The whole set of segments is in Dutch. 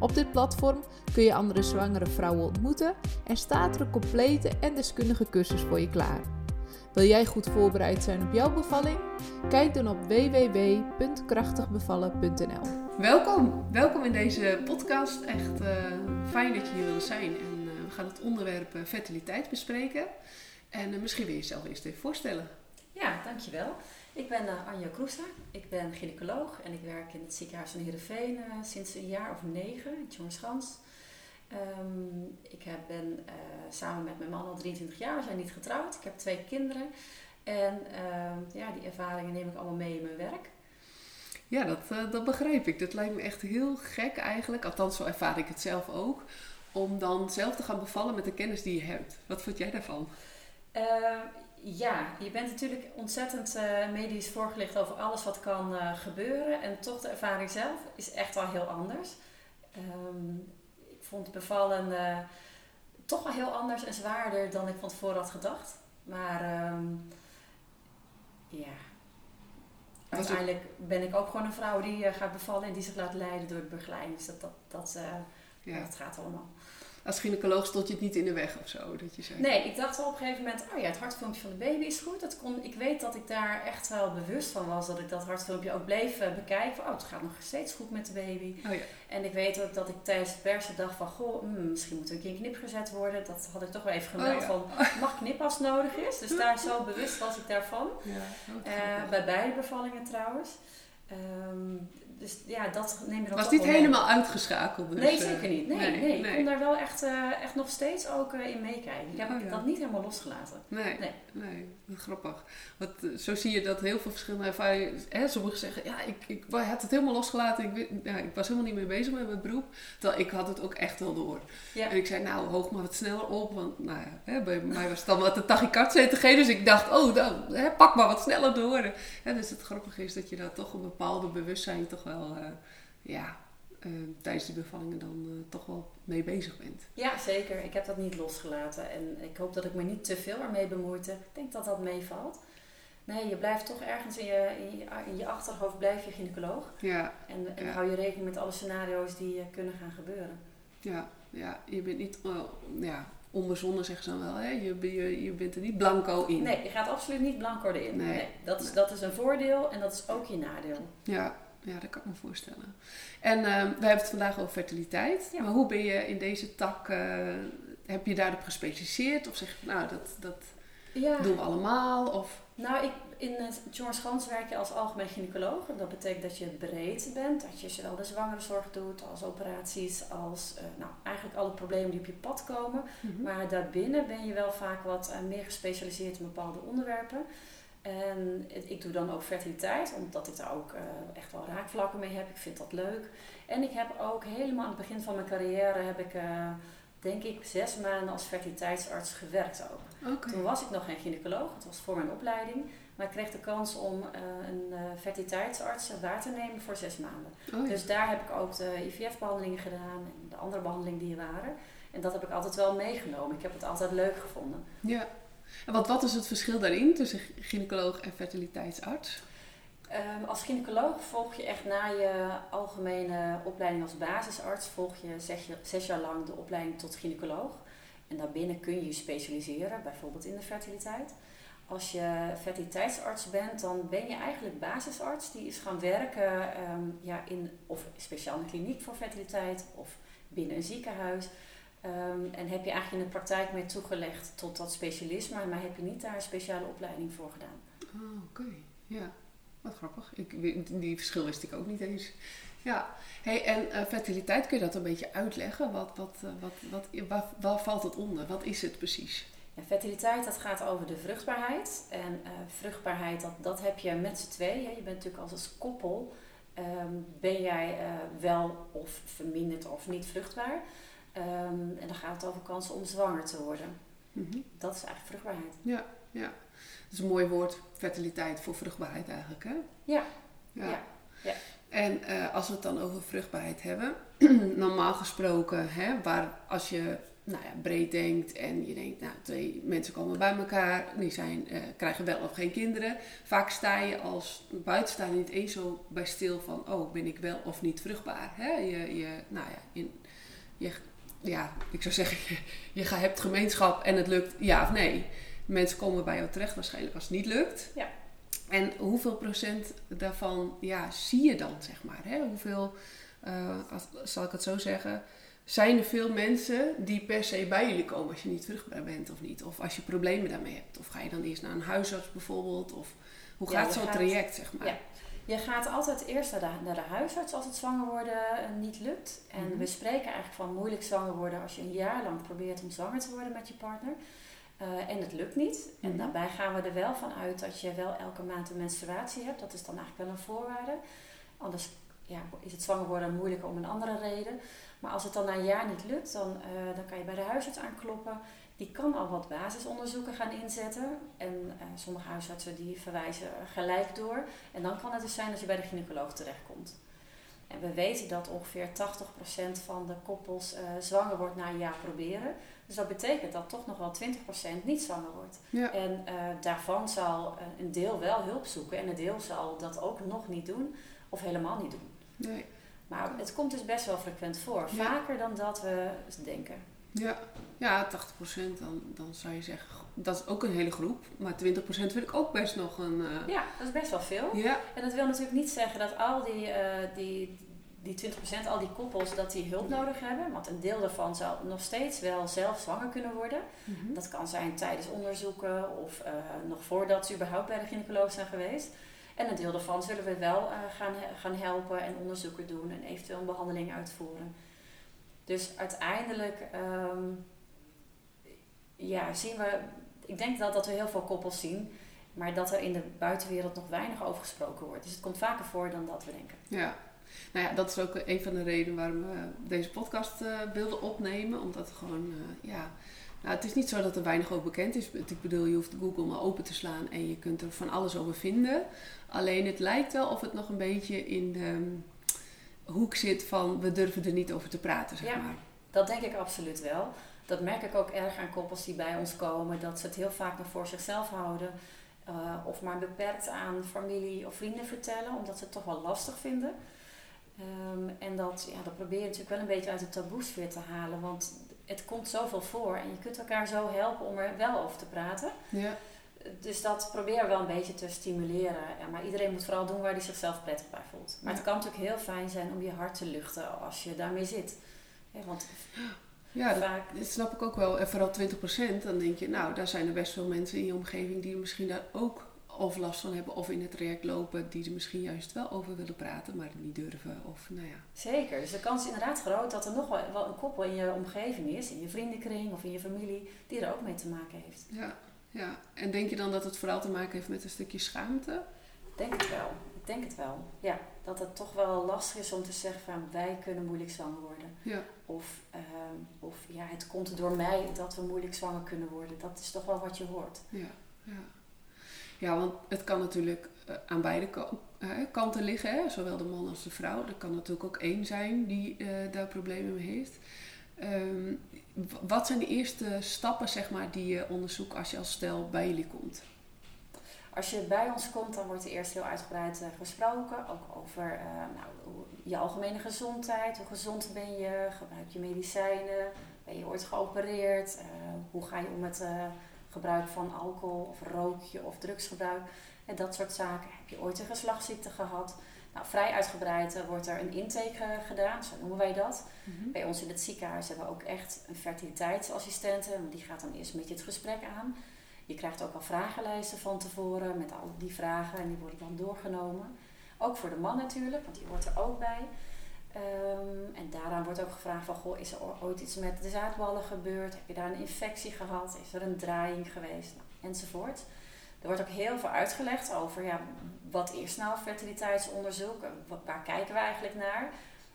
Op dit platform kun je andere zwangere vrouwen ontmoeten en staat er een complete en deskundige cursus voor je klaar. Wil jij goed voorbereid zijn op jouw bevalling? Kijk dan op www.krachtigbevallen.nl. Welkom, welkom in deze podcast. Echt uh, fijn dat je hier wil zijn. En uh, we gaan het onderwerp uh, fertiliteit bespreken. En misschien wil je jezelf eerst even voorstellen. Ja, dankjewel. Ik ben uh, Anja Kroesa, ik ben gynaecoloog en ik werk in het ziekenhuis van Heerenveen uh, sinds een jaar of negen in Tjongschans. Um, ik heb, ben uh, samen met mijn man al 23 jaar, we zijn niet getrouwd. Ik heb twee kinderen en ja, die ervaringen neem ik allemaal mee in mijn werk. Ja, dat, dat begrijp ik. Dat lijkt me echt heel gek eigenlijk, althans zo ervaar ik het zelf ook, om dan zelf te gaan bevallen met de kennis die je hebt. Wat vond jij daarvan? Ja, je bent natuurlijk ontzettend uh, medisch voorgelicht over alles wat kan uh, gebeuren. En toch de ervaring zelf is echt wel heel anders. Um, ik vond bevallen uh, toch wel heel anders en zwaarder dan ik van tevoren had gedacht. Maar um, ja, uiteindelijk ben ik ook gewoon een vrouw die gaat bevallen en die zich laat leiden door de begeleiding. Dus dat, dat, dat, ja. dat gaat allemaal als gynaecoloog stond je het niet in de weg of zo? Dat je zei. Nee, ik dacht wel op een gegeven moment, oh ja, het hartfilmpje van de baby is goed. Dat kon, ik weet dat ik daar echt wel bewust van was, dat ik dat hartfilmpje ook bleef uh, bekijken. Oh, het gaat nog steeds goed met de baby. Oh ja. En ik weet ook dat ik tijdens het persen dacht van, goh, hmm, misschien moet er een keer knip gezet worden. Dat had ik toch wel even gemeld oh, ja. van, mag knip als nodig is? Dus daar zo bewust was ik daarvan. Ja, uh, bij beide bevallingen trouwens. Um, dus ja, dat neem je dan Was niet helemaal uitgeschakeld? Dus, nee, eh, zeker niet. Nee, nee, nee. ik kon daar wel echt, uh, echt nog steeds ook uh, in meekijken. Ik heb oh, ja. dat niet helemaal losgelaten. Nee, nee. Grappig. Want zo zie je dat heel veel verschillende ervaringen... Hè, sommigen zeggen, ja, ik, ik had het helemaal losgelaten. Ik, ja, ik was helemaal niet mee bezig met mijn beroep. Terwijl ik had het ook echt wel door. Ja. En ik zei, nou, hoog maar wat sneller op. Want nou ja, hè, bij mij was het dan wat de tachycard Dus ik dacht, oh, dan, hè, pak maar wat sneller door. Ja, dus het grappige is dat je daar toch een bepaalde bewustzijn toch wel, uh, ja, uh, tijdens die bevallingen dan uh, toch wel mee bezig bent. Ja, zeker. Ik heb dat niet losgelaten. En ik hoop dat ik me niet te veel ermee bemoeite. Ik denk dat dat meevalt. Nee, je blijft toch ergens in je, in je, in je achterhoofd blijf je gynaecoloog. Ja. En, en ja. hou je rekening met alle scenario's die kunnen gaan gebeuren. Ja, ja. je bent niet ja, onbezonnen, zeggen ze dan wel. Hè? Je, je, je bent er niet blanco in. Nee, je gaat absoluut niet blanco erin. Nee, nee. Dat, is, dat is een voordeel en dat is ook je nadeel. Ja, ja dat kan ik me voorstellen. En uh, we hebben het vandaag over fertiliteit. Maar hoe ben je in deze tak, uh, heb je daarop gespecialiseerd? Of zeg je, nou, dat, dat ja. doen we allemaal? Of... Nou, ik, in George Gans werk je als algemeen gynaecoloog. En dat betekent dat je breed bent. Dat je zowel de zwangerenzorg doet als operaties, als uh, nou, eigenlijk alle problemen die op je pad komen. Mm -hmm. Maar daarbinnen ben je wel vaak wat uh, meer gespecialiseerd in bepaalde onderwerpen. En ik doe dan ook fertiliteit, omdat ik daar ook uh, echt wel raakvlakken mee heb. Ik vind dat leuk. En ik heb ook helemaal aan het begin van mijn carrière heb ik denk ik zes maanden als fertiliteitsarts gewerkt ook. Okay. Toen was ik nog geen gynaecoloog, het was voor mijn opleiding. Maar ik kreeg de kans om uh, een fertiliteitsarts waar te nemen voor zes maanden. Oh, ja. Dus daar heb ik ook de IVF-behandelingen gedaan en de andere behandelingen die er waren. En dat heb ik altijd wel meegenomen. Ik heb het altijd leuk gevonden. Ja. En wat, wat is het verschil daarin tussen gynaecoloog en fertiliteitsarts? Um, als gynaecoloog volg je echt na je algemene opleiding als basisarts, volg je zes, zes jaar lang de opleiding tot gynaecoloog. En daarbinnen kun je je specialiseren, bijvoorbeeld in de fertiliteit. Als je fertiliteitsarts bent, dan ben je eigenlijk basisarts die is gaan werken um, ja, in of speciaal een kliniek voor fertiliteit of binnen een ziekenhuis. Um, en heb je eigenlijk in de praktijk mee toegelegd tot dat specialisme, maar heb je niet daar een speciale opleiding voor gedaan. Oh, oké. Ja. Wat grappig. Ik, die verschil wist ik ook niet eens. Ja, hey, en uh, fertiliteit, kun je dat een beetje uitleggen? Wat, wat, uh, wat, wat, waar, waar, valt het onder? Wat is het precies? Ja, fertiliteit, dat gaat over de vruchtbaarheid. En uh, vruchtbaarheid, dat, dat heb je met z'n tweeën. Je bent natuurlijk als, als koppel, um, ben jij wel of verminderd of niet vruchtbaar. Um, en dan gaat het over kansen om zwanger te worden. Mhm. Dat is eigenlijk vruchtbaarheid. Ja, ja. Dat is een mooi woord, fertiliteit voor vruchtbaarheid eigenlijk, hè? Ja. ja. ja. En uh, als we het dan over vruchtbaarheid hebben, normaal gesproken, hè, waar als je nou ja, breed denkt en je denkt, nou, twee mensen komen bij elkaar, die zijn, uh, krijgen wel of geen kinderen. Vaak sta je als buitenstaander niet eens zo bij stil van, oh, ben ik wel of niet vruchtbaar? Hè? Je, je, nou ja, in, je, ja, ik zou zeggen, je, je hebt gemeenschap en het lukt ja of nee. Mensen komen bij jou terecht waarschijnlijk als het niet lukt. Ja. En hoeveel procent daarvan ja, zie je dan, zeg maar? Hè? Hoeveel, uh, zal ik het zo zeggen, zijn er veel mensen die per se bij jullie komen als je niet vruchtbaar bent of niet? Of als je problemen daarmee hebt? Of ga je dan eerst naar een huisarts bijvoorbeeld? Of hoe gaat zo'n traject, zeg maar? Ja. Je gaat altijd eerst naar de, naar de huisarts als het zwanger worden eh, niet lukt. En mhm. we spreken eigenlijk van moeilijk zwanger worden als je een jaar lang probeert om zwanger te worden met je partner. Uh, en het lukt niet. En mhm. daarbij gaan we er wel van uit dat je wel elke maand een menstruatie hebt. Dat is dan eigenlijk wel een voorwaarde. Anders ja, is het zwanger worden moeilijker om een andere reden. Maar als het dan na een jaar niet lukt, dan, uh, dan kan je bij de huisarts aankloppen. Die kan al wat basisonderzoeken gaan inzetten. En uh, sommige huisartsen die verwijzen gelijk door. En dan kan het dus zijn dat je bij de gynaecoloog terechtkomt. En we weten dat ongeveer 80% van de koppels uh, zwanger wordt na een jaar proberen. Dus dat betekent dat toch nog wel 20% niet zwanger wordt. Ja. En uh, daarvan zal een deel wel hulp zoeken en een deel zal dat ook nog niet doen of helemaal niet doen. Nee. Maar het komt dus best wel frequent voor. Vaker dan dat we denken. Ja, ja 80% dan, dan zou je zeggen, dat is ook een hele groep. Maar 20% vind ik ook best nog een... Uh... Ja, dat is best wel veel. Ja. En dat wil natuurlijk niet zeggen dat al die, uh, die, die 20%, al die koppels, dat die hulp nodig hebben. Want een deel daarvan zal nog steeds wel zelf zwanger kunnen worden. Mm -hmm. Dat kan zijn tijdens onderzoeken of uh, nog voordat ze überhaupt bij de gynaecoloog zijn geweest. En een deel daarvan zullen we wel gaan, gaan helpen en onderzoeken doen en eventueel een behandeling uitvoeren. Dus uiteindelijk um, ja, zien we, ik denk dat, dat we heel veel koppels zien, maar dat er in de buitenwereld nog weinig over gesproken wordt. Dus het komt vaker voor dan dat we denken. Ja, nou ja, dat is ook een van de redenen waarom we deze podcast uh, wilden opnemen. Omdat gewoon, uh, ja, nou, het is niet zo dat er weinig over bekend is. Ik bedoel, je hoeft Google maar open te slaan en je kunt er van alles over vinden. Alleen het lijkt wel of het nog een beetje in de hoek zit van we durven er niet over te praten, zeg ja, maar. Dat denk ik absoluut wel. Dat merk ik ook erg aan koppels die bij ons komen, dat ze het heel vaak nog voor zichzelf houden. Uh, of maar beperkt aan familie of vrienden vertellen, omdat ze het toch wel lastig vinden. Um, en dat, ja, dat probeer je natuurlijk wel een beetje uit de taboesfeer te halen, want het komt zoveel voor en je kunt elkaar zo helpen om er wel over te praten. Ja. Dus dat proberen we wel een beetje te stimuleren. Ja, maar iedereen moet vooral doen waar hij zichzelf prettig bij voelt. Maar ja. het kan natuurlijk heel fijn zijn om je hart te luchten als je daarmee zit. Ja, want ja, vaak... dat, snap ik ook wel. En vooral 20%, dan denk je, nou, daar zijn er best veel mensen in je omgeving die misschien daar ook of last van hebben of in het traject lopen die er misschien juist wel over willen praten, maar niet durven. Of, nou ja. Zeker, dus de kans is inderdaad groot dat er nog wel een koppel in je omgeving is, in je vriendenkring of in je familie, die er ook mee te maken heeft. Ja, ja. En denk je dan dat het vooral te maken heeft met een stukje schaamte? Denk het wel. Ik denk het wel. Ja, dat het toch wel lastig is om te zeggen van wij kunnen moeilijk zwanger worden. Ja. Of, uh, of ja, het komt door mij dat we moeilijk zwanger kunnen worden. Dat is toch wel wat je hoort. Ja, ja. Ja, want het kan natuurlijk uh, aan beide kanten liggen, hè? zowel de man als de vrouw. Er kan natuurlijk ook één zijn die uh, daar problemen mee heeft. Um, wat zijn de eerste stappen zeg maar, die je onderzoekt als je als stel bij jullie komt? Als je bij ons komt, dan wordt er eerst heel uitgebreid uh, gesproken. Ook over nou, je algemene gezondheid. Hoe gezond ben je? Gebruik je medicijnen? Ben je ooit geopereerd? hoe ga je om met gebruik van alcohol of rook je of drugsgebruik en dat soort zaken. Heb je ooit een geslachtsziekte gehad? Nou, vrij uitgebreid uh, wordt er een intake uh, gedaan, zo noemen wij dat. Mm-hmm. Bij ons in het ziekenhuis hebben we ook echt een fertiliteitsassistente. Die gaat dan eerst met je het gesprek aan. Je krijgt ook al vragenlijsten van tevoren met al die vragen en die worden dan doorgenomen. Ook voor de man natuurlijk, want die hoort er ook bij. Um, en daaraan wordt ook gevraagd van, goh, is er ooit iets met de zaadballen gebeurd? Heb je daar een infectie gehad? Is er een draaiing geweest? Nou, enzovoort. Er wordt ook heel veel uitgelegd over, ja, wat is nou fertiliteitsonderzoek? Waar kijken we eigenlijk naar?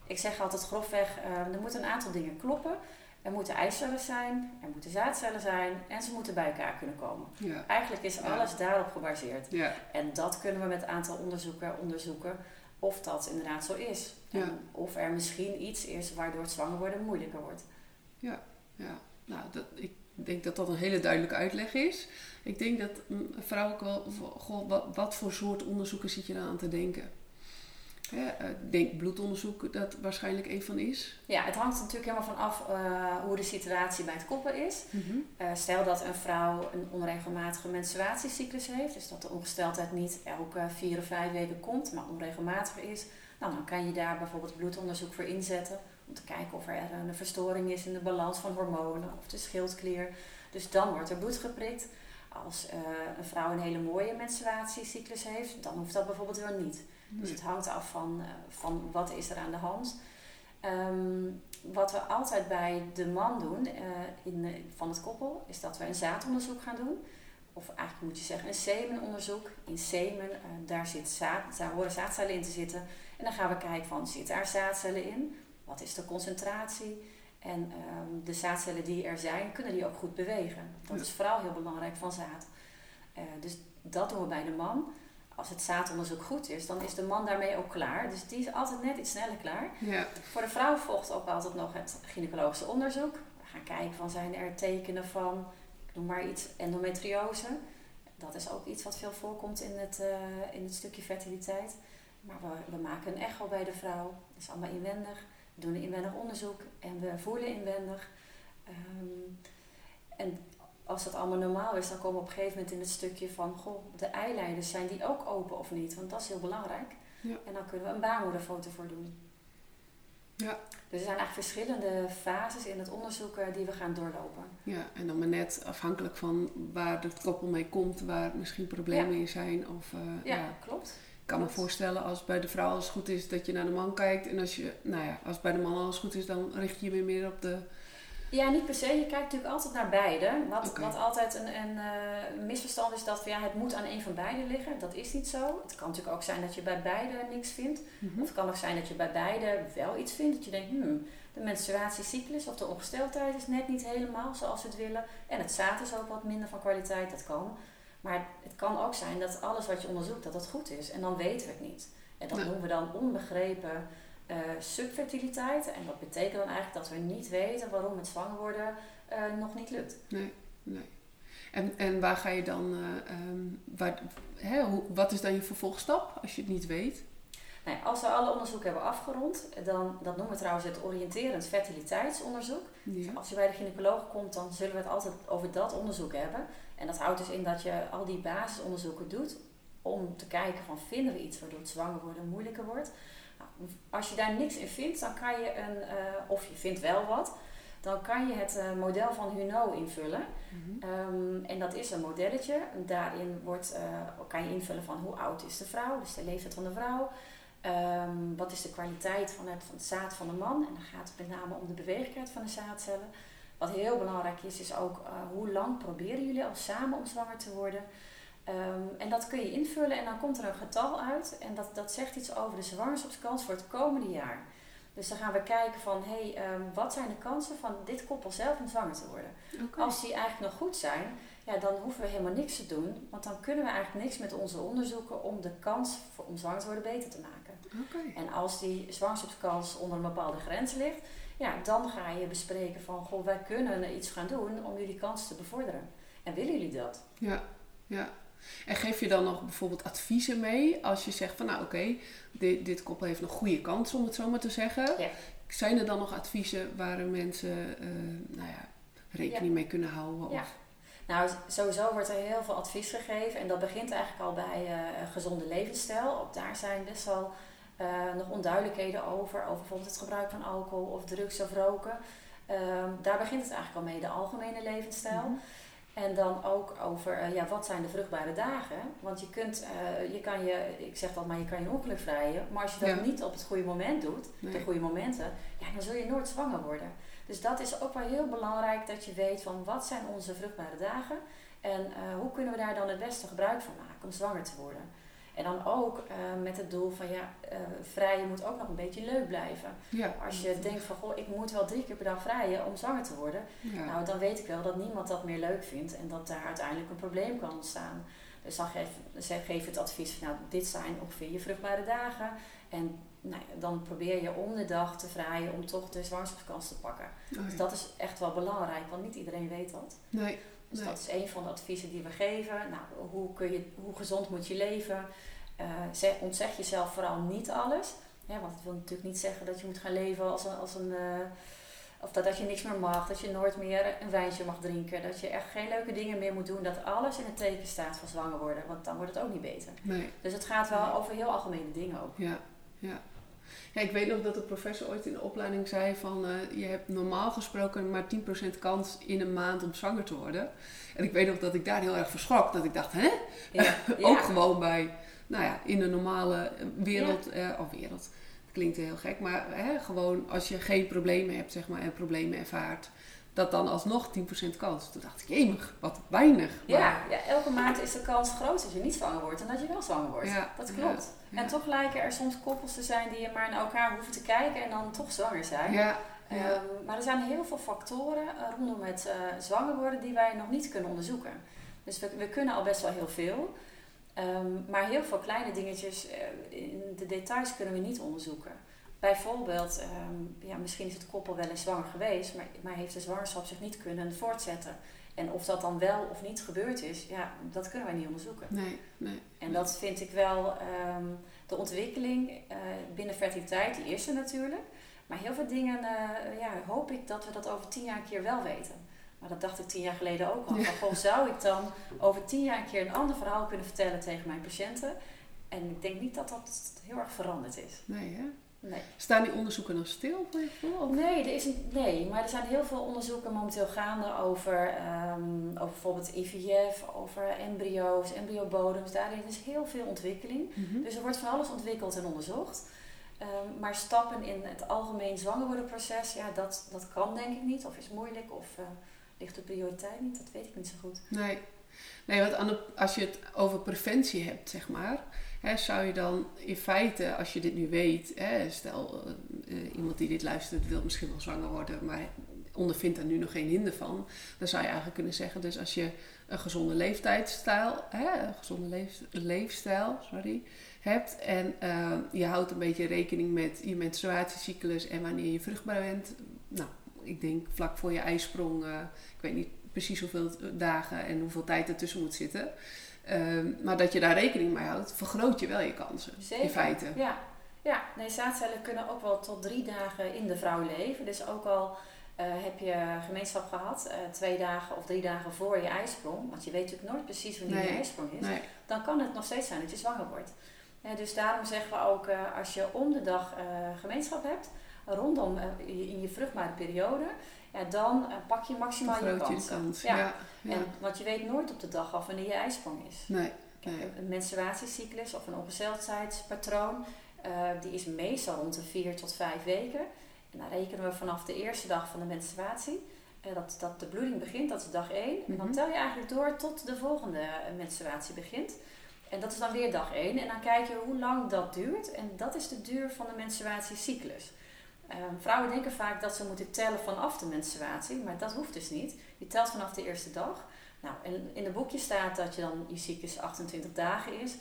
Ik zeg altijd grofweg, uh, er moeten een aantal dingen kloppen. Er moeten eicellen zijn, er moeten zaadcellen zijn en ze moeten bij elkaar kunnen komen. Ja. Eigenlijk is Ja. alles daarop gebaseerd. Ja. En dat kunnen we met een aantal onderzoeken onderzoeken of dat inderdaad zo is. Ja. En of er misschien iets is waardoor het zwanger worden moeilijker wordt. Ja, nou, dat, ik denk dat dat een hele duidelijke uitleg is. Ik denk dat een vrouw ook wel, goh, wat, wat voor soort onderzoeken zit je dan aan te denken? Eh, ik denk bloedonderzoek dat waarschijnlijk een van is. Ja, het hangt natuurlijk helemaal van af eh, hoe de situatie bij het koppel is. Eh, stel dat een vrouw een onregelmatige menstruatiecyclus heeft, dus dat de ongesteldheid niet elke vier of vijf weken komt, maar onregelmatiger is, nou, dan kan je daar bijvoorbeeld bloedonderzoek voor inzetten om te kijken of er een verstoring is in de balans van hormonen of de schildklier. Dus dan wordt er bloed geprikt. Als eh, een vrouw een hele mooie menstruatiecyclus heeft, dan hoeft dat bijvoorbeeld wel niet. Dus het hangt af van, eh, van wat is er aan de hand. Ehm, wat we altijd bij de man doen eh, in, van het koppel, is dat we een zaadonderzoek gaan doen. Of eigenlijk moet je zeggen een semenonderzoek. In semen, daar, zit zaad, daar horen zaadcellen in te zitten. En dan gaan we kijken van, zitten er zaadcellen in? Wat is de concentratie? En ehm, de zaadcellen die er zijn, kunnen die ook goed bewegen? Dat is vooral heel belangrijk van zaad. Eh, dus dat doen we bij de man. Als het zaadonderzoek goed is, dan is de man daarmee ook klaar. Dus die is altijd net iets sneller klaar. Ja, Voor de vrouw volgt ook altijd nog het gynaecologische onderzoek. We gaan kijken van zijn er tekenen van, ik noem maar iets, endometriose. Dat is ook iets wat veel voorkomt in het, eh, in het stukje fertiliteit. Maar we, we maken een echo bij de vrouw. Dat is allemaal inwendig. We doen een inwendig onderzoek en we voelen inwendig. Ehm, en als dat allemaal normaal is, dan komen we op een gegeven moment in het stukje van, goh, de eileiders, zijn die ook open of niet? Want dat is heel belangrijk. Ja. En dan kunnen we een baarmoederfoto voor doen. Ja. Dus er zijn eigenlijk verschillende fases in het onderzoek eh, die we gaan doorlopen. ja, en dan maar net afhankelijk van waar het koppel mee komt, waar misschien problemen in zijn. Of, eh, Ja, ja. klopt. Ik kan me voorstellen als bij de vrouw alles goed is dat je naar de man kijkt. En als, je, nou ja, als bij de man alles goed is, dan richt je je weer meer op de... Ja, niet per se. Je kijkt natuurlijk altijd naar beide. Wat, wat altijd een, een eh, misverstand is dat ja, het moet aan een van beide liggen. Dat is niet zo. Het kan natuurlijk ook zijn dat je bij beide niks vindt. Mhm. Of het kan ook zijn dat je bij beide wel iets vindt. Dat je denkt, hmm, de menstruatiecyclus of de ongesteldheid is net niet helemaal zoals we het willen. En het zaad is ook wat minder van kwaliteit. Dat kan. Maar het kan ook zijn dat alles wat je onderzoekt, dat dat goed is. En dan weten we het niet. En dat noemen we dan onbegrepen eh, subfertiliteit. En dat betekent dan eigenlijk dat we niet weten waarom het zwanger worden eh, nog niet lukt. Nee, nee. En, en waar ga je dan, eh, ehm, waar, hè, hoe, wat is dan je vervolgstap als je het niet weet? Nou, als we alle onderzoeken hebben afgerond, dan, dat noemen we trouwens het oriënterend fertiliteitsonderzoek. Ja. Als je bij de gynaecoloog komt, dan zullen we het altijd over dat onderzoek hebben. En dat houdt dus in dat je al die basisonderzoeken doet om te kijken van vinden we iets waardoor het zwanger worden moeilijker wordt. Nou, als je daar niks in vindt, dan kan je een, eh, of je vindt wel wat, dan kan je het eh, model van Huneau invullen. Mhm. Ehm, en dat is een modelletje. Daarin wordt, eh, kan je invullen van hoe oud is de vrouw, dus de leeftijd van de vrouw. Ehm, wat is de kwaliteit van het, van het zaad van de man? En dan gaat het met name om de beweeglijkheid van de zaadcellen. Wat heel belangrijk is, is ook eh, hoe lang proberen jullie al samen om zwanger te worden? Ehm, en dat kun je invullen en dan komt er een getal uit. En dat, dat zegt iets over de zwangerschapskans voor het komende jaar. Dus dan gaan we kijken van, hé, hey, ehm, wat zijn de kansen van dit koppel zelf om zwanger te worden? Als die eigenlijk nog goed zijn, ja, dan hoeven we helemaal niks te doen. Want dan kunnen we eigenlijk niks met onze onderzoeken om de kans voor, om zwanger te worden beter te maken. En als die zwangerschapskans onder een bepaalde grens ligt, ja, dan ga je bespreken van, goh, wij kunnen iets gaan doen om jullie kans te bevorderen. En willen jullie dat? Ja, ja. En geef je dan nog bijvoorbeeld adviezen mee als je zegt van nou oké, dit, dit koppel heeft nog goede kans om het zo maar te zeggen. Ja. Zijn er dan nog adviezen waar mensen eh, nou ja, rekening mee kunnen houden? Ja. Of, Nou, sowieso wordt er heel veel advies gegeven en dat begint eigenlijk al bij eh, gezonde levensstijl. Ook daar zijn best wel eh, nog onduidelijkheden over, over bijvoorbeeld het gebruik van alcohol of drugs of roken. Ehm, daar begint het eigenlijk al mee, de algemene levensstijl. Mhm. En dan ook over, eh, ja, wat zijn de vruchtbare dagen? Want je kunt, eh, je kan je, ik zeg dat maar, je kan je ongeluk vrijen. Maar als je dat Ja. niet op het goede moment doet, de goede momenten, ja, dan zul je nooit zwanger worden. Dus dat is ook wel heel belangrijk dat je weet van wat zijn onze vruchtbare dagen. En hoe kunnen we daar dan het beste gebruik van maken om zwanger te worden. En dan ook eh, met het doel van ja, uh, vrijen moet ook nog een beetje leuk blijven. Ja. Als je denkt van goh, ik moet wel drie keer per dag vrijen om zwanger te worden. Ja. Nou, dan weet ik wel dat niemand dat meer leuk vindt en dat daar uiteindelijk een probleem kan ontstaan. Dus dan geef, geef het advies van nou, dit zijn ongeveer je vruchtbare dagen. En nou, ja, dan probeer je om de dag te vrijen om toch de zwangerschapskans te pakken. Oh, Dus dat is echt wel belangrijk, want niet iedereen weet dat. Nee. Dus Nee. dat is een van de adviezen die we geven. Nou, hoe, kun je, hoe gezond moet je leven? Zeg, ontzeg jezelf vooral niet alles. Ja, want het wil natuurlijk niet zeggen dat je moet gaan leven als een... Als een eh, of dat, dat je niks meer mag, dat je nooit meer een wijntje mag drinken. Dat je echt geen leuke dingen meer moet doen. Dat alles in het teken staat van zwanger worden. Want dan wordt het ook niet beter. Nee. Dus het gaat wel over heel algemene dingen ook. Ja, ja. Ja, ik weet nog dat de professor ooit in de opleiding zei van eh, je hebt normaal gesproken maar 10% kans in een maand om zwanger te worden. En ik weet nog dat ik daar heel erg verschrok. Dat ik dacht, hè? Ja, Ook ja. gewoon bij, nou ja, in de normale wereld, eh, of wereld. Het klinkt heel gek, maar hè, gewoon als je geen problemen hebt, zeg maar, en problemen ervaart, dat dan alsnog 10% kans. Toen dacht ik, jemig, wat weinig. Maar- Ja, ja, elke maand is de kans groot dat je niet zwanger wordt en dat je wel zwanger wordt. Ja, Dat klopt. Ja. En toch lijken er soms koppels te zijn die maar naar elkaar hoeven te kijken en dan toch zwanger zijn. Ja. Ehm, maar er zijn heel veel factoren eh, rondom het eh, zwanger worden die wij nog niet kunnen onderzoeken. Dus we, we kunnen al best wel heel veel. Ehm, maar heel veel kleine dingetjes, eh, in de details kunnen we niet onderzoeken. Bijvoorbeeld, ehm, ja, misschien is het koppel wel eens zwanger geweest, maar, maar heeft de zwangerschap zich niet kunnen voortzetten. En of dat dan wel of niet gebeurd is, ja, dat kunnen wij niet onderzoeken. nee, nee. En dat vind ik wel ehm, de ontwikkeling eh, binnen fertiliteit, die is er natuurlijk. Maar heel veel dingen eh, ja, hoop ik dat we dat over tien jaar een keer wel weten. Maar dat dacht ik tien jaar geleden ook al. Ja. Van, zou ik dan over tien jaar een keer een ander verhaal kunnen vertellen tegen mijn patiënten? En ik denk niet dat dat heel erg veranderd is. Nee, hè? Nee. Staan die onderzoeken nog stil voor je gevoel? Of- Nee, er is een, nee, maar er zijn heel veel onderzoeken momenteel gaande over, ehm, over bijvoorbeeld IVF, over embryo's, embryobodems. Daarin is heel veel ontwikkeling. Mhm. Dus er wordt van alles ontwikkeld en onderzocht. Ehm, maar stappen in het algemeen zwanger worden proces, ja, dat, dat kan denk ik niet. Of is moeilijk, of eh, ligt de prioriteit niet, dat weet ik niet zo goed. Nee. Nee, want aan de- als je het over preventie hebt, zeg maar, hè, zou je dan in feite, als je dit nu weet, hè, stel eh, eh, iemand die dit luistert wil misschien wel zwanger worden, maar ondervindt daar nu nog geen hinder van, dan zou je eigenlijk kunnen zeggen, dus als je een gezonde leeftijdsstijl, hè, gezonde leef, leefstijl, sorry, hebt en eh, je houdt een beetje rekening met je menstruatiecyclus en wanneer je vruchtbaar bent, nou, ik denk vlak voor je ijsprong, ik weet niet precies hoeveel dagen en hoeveel tijd ertussen moet zitten. Ehm, maar dat je daar rekening mee houdt, vergroot je wel je kansen. Zeker. In feite. Ja, ja nee, zaadcellen kunnen ook wel tot drie dagen in de vrouw leven. Dus ook al eh, heb je gemeenschap gehad, eh, twee dagen of drie dagen voor je ijsprong, want je weet natuurlijk nooit precies wanneer Nee. je ijsprong is, Nee. dan kan het nog steeds zijn dat je zwanger wordt. Ja, dus daarom zeggen we ook, eh, als je om de dag gemeenschap hebt, rondom eh, in je vruchtbare periode, ja, dan eh, pak je maximaal je kans. Ja. Ja. ja. En, want je weet nooit op de dag af wanneer je ijsprong is. Nee. Kijk, Nee. Een menstruatiecyclus of een ongesteldheidspatroon, eh, die is meestal rond de 4 tot 5 weken. En dan rekenen we vanaf de eerste dag van de menstruatie, dat, dat de bloeding begint, dat is dag 1. En dan Mhm. tel je eigenlijk door tot de volgende menstruatie begint. En dat is dan weer dag 1. En dan kijk je hoe lang dat duurt. En dat is de duur van de menstruatiecyclus. Eh, vrouwen denken vaak dat ze moeten tellen vanaf de menstruatie, maar dat hoeft dus niet. Je telt vanaf de eerste dag. Nou, en in het boekje staat dat je dan je cyclus 28 dagen is.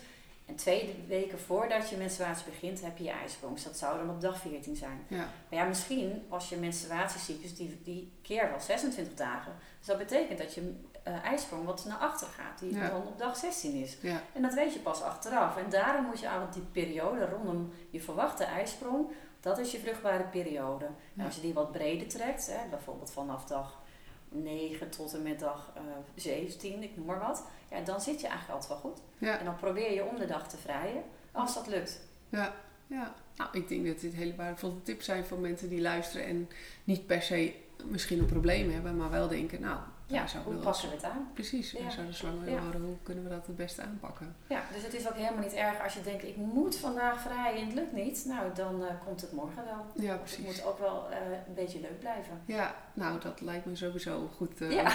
En twee weken voordat je menstruatie begint, heb je je ijsprong. Dus dat zou dan op dag 14 zijn. Ja. Maar ja, misschien was je menstruatiecyclus die, die keer wel 26 dagen. Dus dat betekent dat je eh, ijsprong wat naar achter gaat, die Ja. dan op dag 16 is. Ja. En dat weet je pas achteraf. En daarom moet je aan die periode rondom je verwachte ijsprong, dat is je vruchtbare periode. En als je die wat breder trekt, hè, bijvoorbeeld vanaf dag 9 tot en met dag eh 17, ik noem maar wat, ja, dan zit je eigenlijk altijd wel goed. Ja. En dan probeer je om de dag te vrijen, als dat lukt. Ja. ja. Nou, ik denk dat dit hele waardevolle tips zijn voor mensen die luisteren en niet per se misschien een probleem hebben, maar wel denken, nou, Ja, hoe pakken we het aan? Precies, Ja. zouden zwanger Ja. horen. Hoe kunnen we dat het beste aanpakken? Ja, dus het is ook helemaal niet erg als je denkt, ik moet vandaag vrij en het lukt niet. Nou, dan eh, komt het morgen wel. Ja, het precies. moet ook wel eh, een beetje leuk blijven. Ja, nou, dat lijkt me sowieso goed. eh, ja,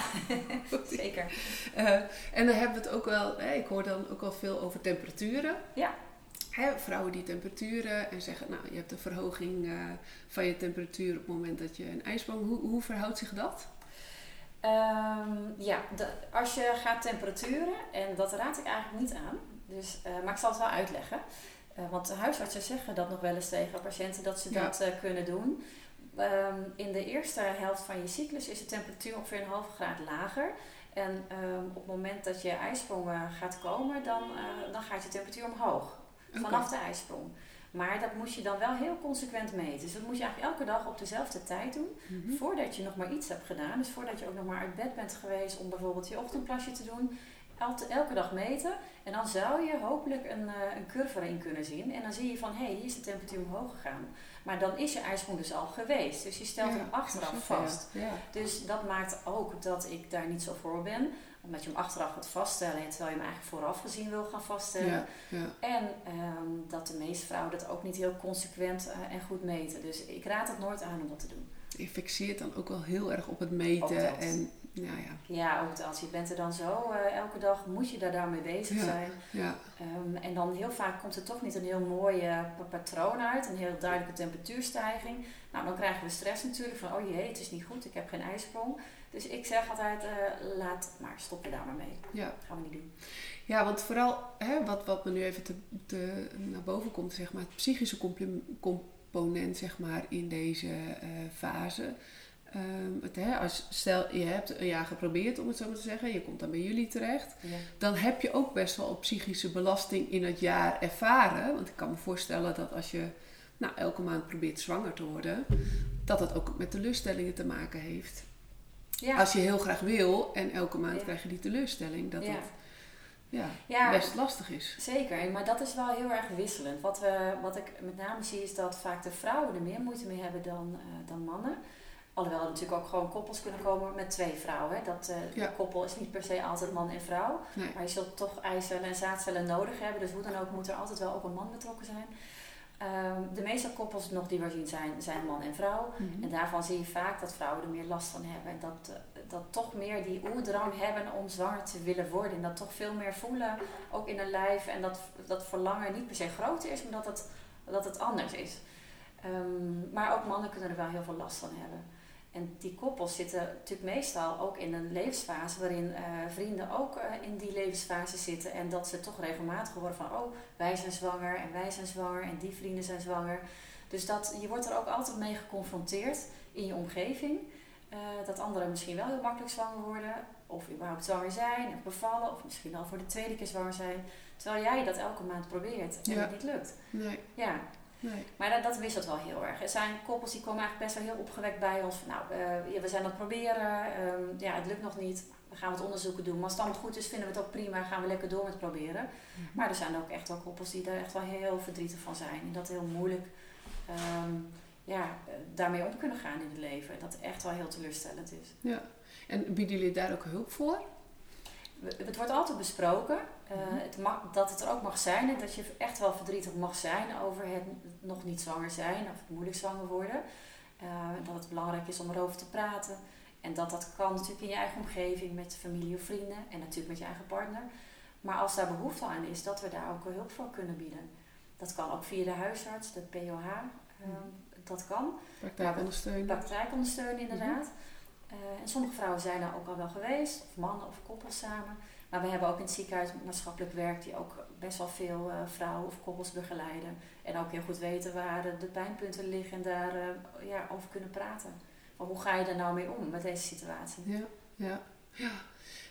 zeker. En dan hebben we het ook wel, ik hoor dan ook wel veel over temperaturen. Ja. Hè, vrouwen die temperaturen en zeggen, nou, je hebt een verhoging eh, van je temperatuur op het moment dat je een ijsprong. Hoe, hoe verhoudt zich dat? Ehm, ja, de- als je gaat temperaturen, en dat raad ik eigenlijk niet aan, dus, eh, maar ik zal het wel uitleggen. Eh, want de huisartsen zeggen dat nog wel eens tegen patiënten dat ze Ja. dat kunnen doen. Ehm, in de eerste helft van je cyclus is de temperatuur ongeveer een halve graad lager. En ehm, op het moment dat je ijsprong eh, gaat komen, dan, dan gaat je temperatuur omhoog. Vanaf de ijsprong. Maar dat moet je dan wel heel consequent meten. Dus dat moet je eigenlijk elke dag op dezelfde tijd doen. Mhm. Voordat je nog maar iets hebt gedaan, dus voordat je ook nog maar uit bed bent geweest om bijvoorbeeld je ochtendplasje te doen, el- elke dag meten. En dan zou je hopelijk een, eh, een curve erin kunnen zien. En dan zie je van, hé, hey, hier is de temperatuur omhoog gegaan. Maar dan is je ijsprong dus al geweest. Dus je stelt hem achteraf vast. Dus dat maakt ook dat ik daar niet zo voor ben. Omdat je hem achteraf gaat vaststellen. En terwijl je hem eigenlijk vooraf gezien wil gaan vaststellen. Ja, ja. En ehm, dat de meeste vrouwen dat ook niet heel consequent eh, en goed meten. Dus ik raad het nooit aan om dat te doen. Je fixeert dan ook wel heel erg op het meten. En ja, ja, Ja, ook dat. Je bent er dan zo eh, elke dag, moet je daar daarmee bezig Ja. zijn. ja, Ehm, en dan heel vaak komt er toch niet een heel mooi eh, pa- patroon uit, een heel duidelijke temperatuurstijging. Nou, dan krijgen we stress natuurlijk van, oh jee, het is niet goed, ik heb geen ijsprong. Dus ik zeg altijd, eh, laat maar, stop je daar maar mee. ja. gaan we niet doen. Ja, want vooral hè, wat, wat me nu even te, te, naar boven komt, zeg maar, het psychische component zeg maar, in deze fase. Ehm, het, hè, als, stel, je hebt een jaar geprobeerd, om het zo maar te zeggen, je komt dan bij jullie terecht, Ja. dan heb je ook best wel psychische belasting in het jaar ervaren. Want ik kan me voorstellen dat als je nou, elke maand probeert zwanger te worden, dat dat ook met teleurstellingen te maken heeft. Ja. Als je heel graag wil en elke maand Ja. krijg je die teleurstelling, dat ja, Ja. best lastig is. Zeker, maar dat is wel heel erg wisselend. Wat, we, wat ik met name zie is dat vaak de vrouwen er meer moeite mee hebben dan, eh, dan mannen. Alhoewel er natuurlijk ook gewoon koppels kunnen komen met twee vrouwen. Hè. Dat eh, Ja. koppel is niet per se altijd man en vrouw. Nee. Maar je zult toch eicellen en zaadcellen nodig hebben. Dus hoe dan ook moet er altijd wel ook een man betrokken zijn. Ehm, de meeste koppels nog die we zien zijn, zijn man en vrouw. Mhm. En daarvan zie je vaak dat vrouwen er meer last van hebben. En dat, eh, dat toch meer die oerdrang hebben om zwanger te willen worden. En dat toch veel meer voelen, ook in hun lijf. En dat, dat verlangen niet per se groter is, maar dat het, dat het anders is. Ehm, maar ook mannen kunnen er wel heel veel last van hebben. En die koppels zitten natuurlijk meestal ook in een levensfase waarin eh, vrienden ook eh, in die levensfase zitten. En dat ze toch regelmatig horen van, oh, wij zijn zwanger en wij zijn zwanger en die vrienden zijn zwanger. Dus dat, je wordt er ook altijd mee geconfronteerd in je omgeving. eh, dat anderen misschien wel heel makkelijk zwanger worden. Of überhaupt zwanger zijn of bevallen. Of misschien al voor de tweede keer zwanger zijn. Terwijl jij dat elke maand probeert en Ja. het niet lukt. Nee, Ja, nee. maar dat, dat wisselt wel heel erg. Er zijn koppels die komen eigenlijk best wel heel opgewekt bij ons. Van, nou, eh, ja, we zijn aan het proberen. ehm, ja, het lukt nog niet. We gaan wat onderzoeken doen. Maar als het allemaal goed is, vinden we het ook prima. Gaan we lekker door met proberen. Maar er zijn ook echt wel koppels die er echt wel heel verdrietig van zijn. En dat heel moeilijk ehm, ja, daarmee om kunnen gaan in het leven. Dat echt wel heel teleurstellend is. Ja. En bieden jullie daar ook hulp voor? Het wordt altijd besproken eh, Mhm. het mag, dat het er ook mag zijn en dat je echt wel verdrietig mag zijn over het nog niet zwanger zijn of het moeilijk zwanger worden. Eh, dat het belangrijk is om erover te praten. En dat dat kan natuurlijk in je eigen omgeving met familie of vrienden en natuurlijk met je eigen partner. Maar als daar behoefte aan is, dat we daar ook wel hulp voor kunnen bieden. Dat kan ook via de huisarts, de POH. eh, Dat kan. Praktijk ondersteunen? Praktijk ondersteunen inderdaad. Eh, en sommige vrouwen zijn er ook al wel geweest, of mannen of koppels samen. Maar we hebben ook in het ziekenhuis maatschappelijk werk die ook best wel veel eh, vrouwen of koppels begeleiden. En ook heel goed weten waar de pijnpunten liggen en daar eh, ja, over kunnen praten. Van hoe ga je daar nou mee om met deze situatie? Ja, ja, ja.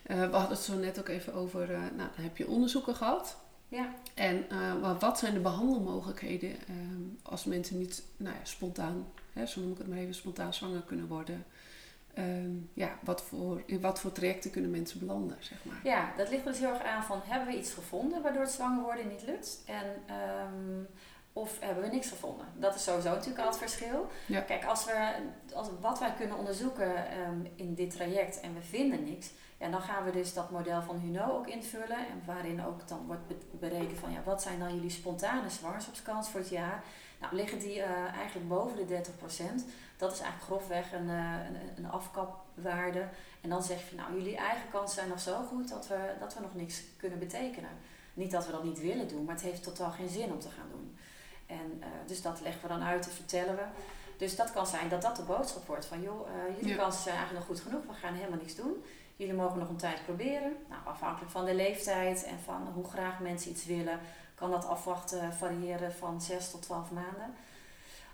We hadden het zo net ook even over, nou, dan heb je onderzoeken gehad. Ja, En maar wat zijn de behandelmogelijkheden ehm, als mensen niet nou ja, spontaan, hè, zo noem ik het maar even, spontaan zwanger kunnen worden? Ehm, ja, wat voor, in wat voor trajecten kunnen mensen belanden, zeg maar? ja, dat ligt er dus heel erg aan van hebben we iets gevonden waardoor het zwanger worden niet lukt? En ehm, Of hebben we niks gevonden? Dat is sowieso natuurlijk al het verschil. Ja. Kijk, als we, als, wat wij kunnen onderzoeken ehm, in dit traject en we vinden niks, ja, dan gaan we dus dat model van Huno ook invullen. En waarin ook dan wordt be- berekend van ja, wat zijn dan jullie spontane zwangerschapskans voor het jaar? Nou, liggen die eh, eigenlijk boven de 30% Dat is eigenlijk grofweg een, eh, een, een afkapwaarde. En dan zeg je nou, jullie eigen kansen zijn nog zo goed dat we, dat we nog niks kunnen betekenen. Niet dat we dat niet willen doen, maar het heeft totaal geen zin om te gaan doen. En eh, dus dat leggen we dan uit en vertellen we. Dus dat kan zijn dat dat de boodschap wordt van joh, jullie Ja. kansen zijn eigenlijk nog goed genoeg, we gaan helemaal niks doen. Jullie mogen nog een tijd proberen. Nou, afhankelijk van de leeftijd en van hoe graag mensen iets willen, kan dat afwachten variëren van 6 tot 12 maanden.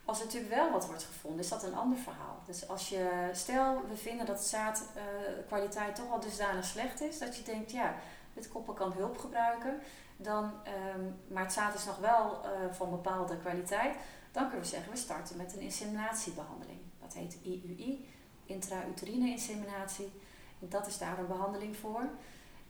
Als er natuurlijk wel wat wordt gevonden, is dat een ander verhaal. Dus als je, stel we vinden dat zaadkwaliteit toch al dusdanig slecht is, dat je denkt, ja, dit koppel kan hulp gebruiken, dan, ehm, maar het zaad is nog wel eh, van bepaalde kwaliteit, dan kunnen we zeggen, we starten met een inseminatiebehandeling. Dat heet IUI, intrauterine inseminatie. Dat is daar een behandeling voor.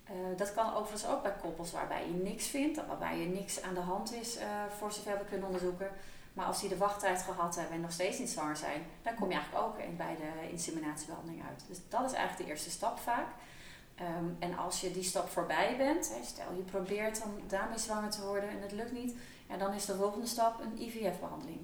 Eh, dat kan overigens ook bij koppels waarbij je niks vindt, waarbij je niks aan de hand is, eh, voor zover we kunnen onderzoeken. Maar als die de wachttijd gehad hebben en nog steeds niet zwanger zijn, dan kom je eigenlijk ook bij de inseminatiebehandeling uit. Dus dat is eigenlijk de eerste stap vaak. Ehm, en als je die stap voorbij bent, hè, stel je probeert dan daarmee zwanger te worden en het lukt niet, ja, dan is de volgende stap een IVF-behandeling.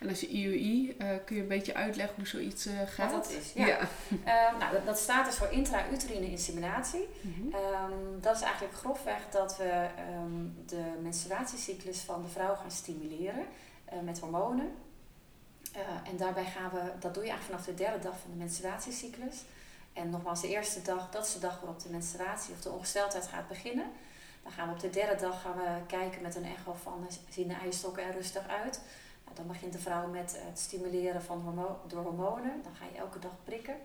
En als je IUI, eh, kun je een beetje uitleggen hoe zoiets eh, gaat? dat is, ja. ja. Ehm, nou, dat, dat staat dus voor intrauterine inseminatie. Ehm, dat is eigenlijk grofweg dat we ehm, de menstruatiecyclus van de vrouw gaan stimuleren eh, met hormonen. En daarbij gaan we, dat doe je eigenlijk vanaf de derde dag van de menstruatiecyclus. En nogmaals, de eerste dag, dat is de dag waarop de menstruatie of de ongesteldheid gaat beginnen. Dan gaan we op de derde dag gaan we kijken met een echo van zien de eierstokken er rustig uit. Nou, dan begint de vrouw met het stimuleren van door hormonen. Dan ga je elke dag prikken.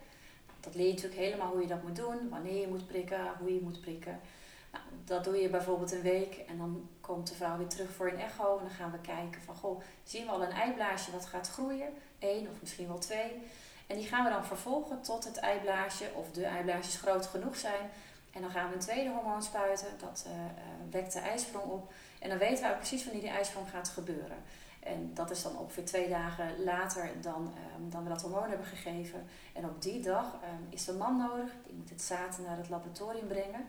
Dat leer je natuurlijk helemaal hoe je dat moet doen, wanneer je moet prikken, hoe je moet prikken. Nou, dat doe je bijvoorbeeld een week en dan komt de vrouw weer terug voor een echo. En dan gaan we kijken van, goh, zien we al een eiblaasje wat gaat groeien? Eén of misschien wel twee. En die gaan we dan vervolgen tot het eiblaasje of de eiblaasjes groot genoeg zijn. En dan gaan we een tweede hormoon spuiten, dat eh, eh, wekt de ijsprong op. En dan weten we precies wanneer die ijsprong gaat gebeuren. En dat is dan ongeveer twee dagen later dan, ehm, dan we dat hormoon hebben gegeven. En op die dag ehm, is de man nodig, die moet het zaad naar het laboratorium brengen.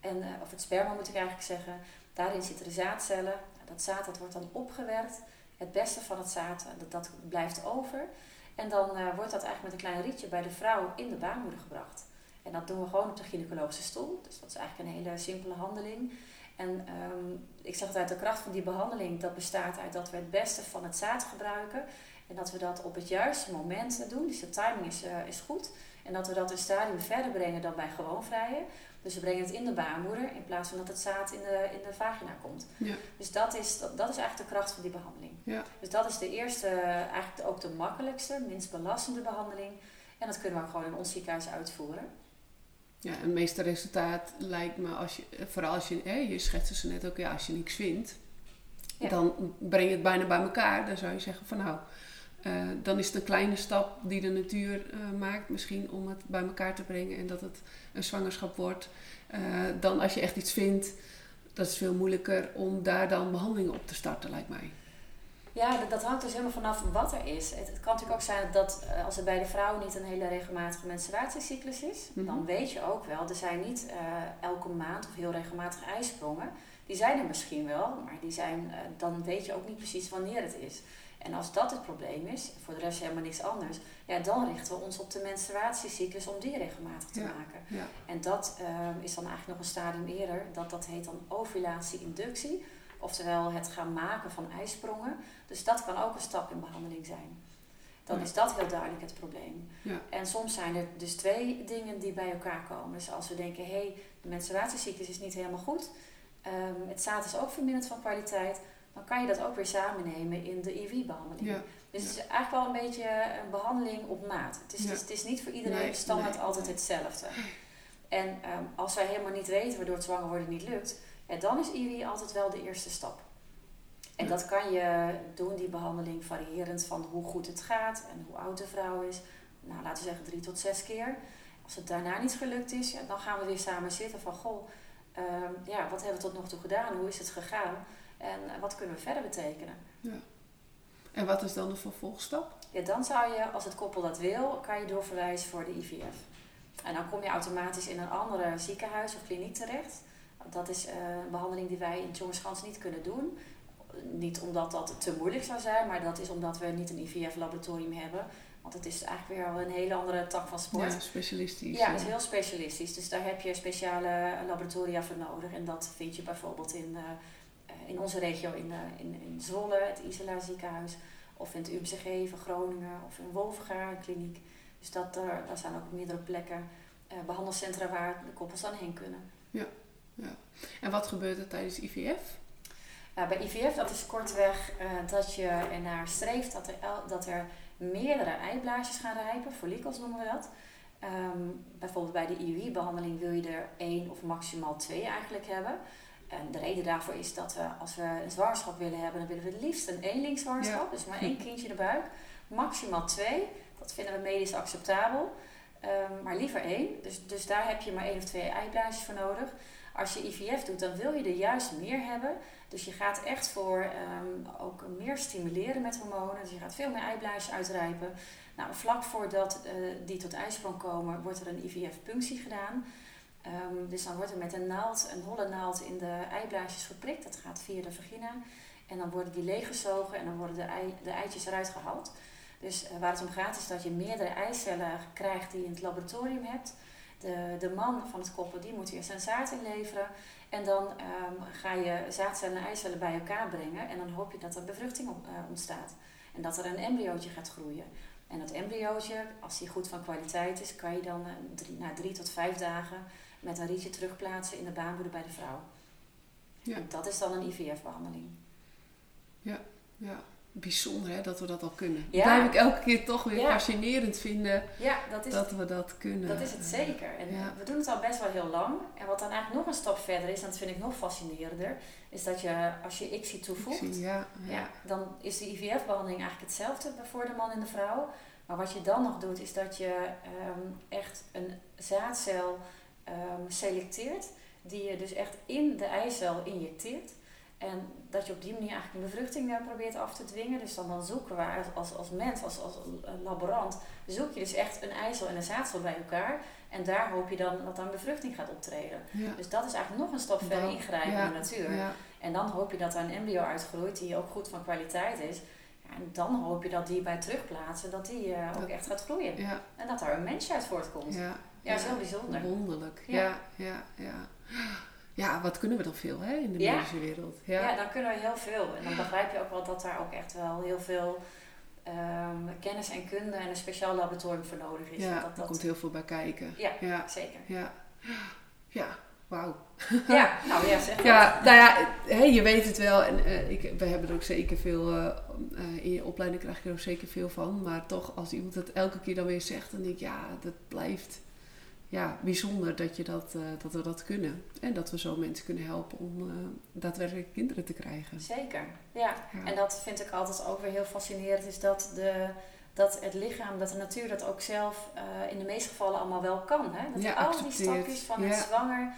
En, eh, of het sperma moet ik eigenlijk zeggen. Daarin zitten de zaadcellen. Nou, Dat zaad dat wordt dan opgewerkt. Het beste van het zaad, eh, dat, dat blijft over. En dan eh, wordt dat eigenlijk met een klein rietje bij de vrouw in de baarmoeder gebracht. En dat doen we gewoon op de gynaecologische stoel. Dus dat is eigenlijk een hele simpele handeling. En ehm, ik zeg altijd, de kracht van die behandeling, dat bestaat uit dat we het beste van het zaad gebruiken. En dat we dat op het juiste moment doen. Dus de timing is, eh, is goed. En dat we dat een stadium verder brengen dan bij gewoon vrijen. Dus we brengen het in de baarmoeder in plaats van dat het zaad in de, in de vagina komt. Ja. Dus dat is, dat, dat is eigenlijk de kracht van die behandeling. Ja. Dus dat is de eerste, eigenlijk ook de makkelijkste, minst belastende behandeling. En dat kunnen we ook gewoon in ons ziekenhuis uitvoeren. Ja, het meeste resultaat lijkt me, als je, vooral als je, hè, je schetste ze net ook, ja, als je niks vindt, Ja. dan breng je het bijna bij elkaar. Dan zou je zeggen van nou, eh, dan is het een kleine stap die de natuur eh, maakt misschien om het bij elkaar te brengen en dat het een zwangerschap wordt. Eh, dan als je echt iets vindt, dat is veel moeilijker om daar dan behandelingen op te starten, lijkt mij. Ja, dat, dat hangt dus helemaal vanaf wat er is. Het, het kan natuurlijk ook zijn dat eh, als er bij de vrouw niet een hele regelmatige menstruatiecyclus is, Mhm. dan weet je ook wel, er zijn niet eh, elke maand of heel regelmatig ijsprongen. Die zijn er misschien wel, maar die zijn, eh, dan weet je ook niet precies wanneer het is. En als dat het probleem is, voor de rest helemaal niks anders, ja, dan richten we ons op de menstruatiecyclus om die regelmatig te Ja. maken. Ja. En dat is dan eigenlijk nog een stadium eerder, dat, dat heet dan ovulatie-inductie. Oftewel het gaan maken van ijsprongen. Dus dat kan ook een stap in behandeling zijn. Dan Ja. is dat heel duidelijk het probleem. Ja. En soms zijn er dus twee dingen die bij elkaar komen. Dus als we denken, hé, hey, de menstruatiecyclus is niet helemaal goed. ehm, het zaad is ook verminderd van kwaliteit. Dan kan je dat ook weer samen nemen in de IV-behandeling. Ja. Dus het is eigenlijk wel een beetje een behandeling op maat. Het is, Ja. het is, niet voor iedereen Nee, standaard nee. altijd hetzelfde. En ehm, als wij helemaal niet weten waardoor het zwanger worden niet lukt, ja, dan is IWI altijd wel de eerste stap. En dat kan je doen, die behandeling, variërend van hoe goed het gaat en hoe oud de vrouw is. Nou, laten we zeggen drie tot zes keer. Als het daarna niet gelukt is, ja, dan gaan we weer samen zitten van, goh, ehm, ja, wat hebben we tot nog toe gedaan? Hoe is het gegaan? En eh, wat kunnen we verder betekenen? Ja. En wat is dan de vervolgstap? Ja, dan zou je, als het koppel dat wil, kan je doorverwijzen voor de IVF. En dan kom je automatisch in een andere ziekenhuis of kliniek terecht. Dat is een behandeling die wij in Tjongerschans niet kunnen doen. Niet omdat dat te moeilijk zou zijn, maar dat is omdat we niet een IVF-laboratorium hebben. Want het is eigenlijk weer een hele andere tak van sport. Ja, specialistisch. Ja, het is heel specialistisch. Dus daar heb je speciale laboratoria voor nodig. En dat vind je bijvoorbeeld in, uh, in onze regio in, uh, in, in Zwolle, het Isela ziekenhuis. Of in het UMCG van Groningen. Of in Wolfgaar, een kliniek. Dus dat, daar, daar zijn ook meerdere plekken, uh, behandelcentra waar de koppels dan heen kunnen. Ja, ja. En wat gebeurt er tijdens IVF? Uh, bij IVF, dat is kortweg uh, dat je ernaar streeft dat er, dat er meerdere eiblaasjes gaan rijpen, follicels noemen we dat. Um, bijvoorbeeld bij de IUI-behandeling wil je er één of maximaal twee eigenlijk hebben. En de reden daarvoor is dat we, als we een zwangerschap willen hebben, dan willen we het liefst een eenlingszwangerschap, ja. dus maar één kindje in de buik. Maximaal twee, dat vinden we medisch acceptabel. Um, maar liever één, dus, dus daar heb je maar één of twee eiblaasjes voor nodig. Als je IVF doet, dan wil je er juist meer hebben. Dus je gaat echt voor um, ook meer stimuleren met hormonen. Dus je gaat veel meer eiblaasjes uitrijpen. Nou, vlak voordat uh, die tot ijsprong komen, wordt er een IVF-punctie gedaan. Um, dus dan wordt er met een naald, een holle naald in de eiblaasjes geprikt. Dat gaat via de vagina. En dan worden die leeggezogen en dan worden de, ei, de eitjes eruit gehaald. Dus uh, waar het om gaat is dat je meerdere eicellen krijgt die je in het laboratorium hebt. De, de man van het koppel die moet eerst een zaad inleveren. En dan um, ga je zaadcellen en eicellen bij elkaar brengen. En dan hoop je dat er bevruchting op, uh, ontstaat. En dat er een embryootje gaat groeien. En dat embryootje, als die goed van kwaliteit is, kan je dan uh, drie, na drie tot vijf dagen met een rietje terugplaatsen in de baarmoeder bij de vrouw. Ja. En dat is dan een IVF-behandeling. Ja, ja bijzonder hè, dat we dat al kunnen. Ja. Dat blijf ik elke keer toch weer ja. fascinerend vinden ja, dat, is dat we dat kunnen. Dat is het zeker. En ja. we doen het al best wel heel lang. En wat dan eigenlijk nog een stap verder is, en dat vind ik nog fascinerender, is dat je als je ICSI toevoegt, ICSI, ja, ja. dan is de IVF-behandeling eigenlijk hetzelfde voor de man en de vrouw. Maar wat je dan nog doet, is dat je um, echt een zaadcel um, selecteert, die je dus echt in de eicel injecteert. En dat je op die manier eigenlijk een bevruchting probeert af te dwingen. Dus dan, dan zoeken we als, als mens, als, als laborant, zoek je dus echt een eicel en een zaadcel bij elkaar. En daar hoop je dan dat dan bevruchting gaat optreden. Ja. Dus dat is eigenlijk nog een stap verder ingrijpen ja. in de natuur. Ja. En dan hoop je dat er een embryo uitgroeit die ook goed van kwaliteit is. en dan hoop je dat die bij terugplaatsen, dat die uh, ook echt gaat groeien. En dat daar een mens uit voortkomt. Ja, ja, zo bijzonder. Wonderlijk. ja, ja. ja ja, wat kunnen we dan veel hè, in de ja. medische wereld? Ja. ja, dan kunnen we heel veel. En dan begrijp je ook wel dat daar ook echt wel heel veel um, kennis en kunde en een speciaal laboratorium voor nodig is. Ja, dat, dat komt heel veel bij kijken. Ja, ja. zeker. Ja, ja wauw. Ja, nou ja, zeg Ja, nou ja, hey, je weet het wel. En uh, ik, we hebben er ook zeker veel, uh, uh, in je opleiding krijg je er ook zeker veel van. Maar toch, als iemand het elke keer dan weer zegt, dan denk ik, ja, dat blijft ja, bijzonder dat, je dat, uh, dat we dat kunnen. En dat we zo mensen kunnen helpen om uh, daadwerkelijk kinderen te krijgen. Zeker, ja. ja. En dat vind ik altijd ook weer heel fascinerend. Is dat, de, dat het lichaam, dat de natuur dat ook zelf uh, in de meeste gevallen allemaal wel kan. Hè? Dat ja, al die stapjes van het zwanger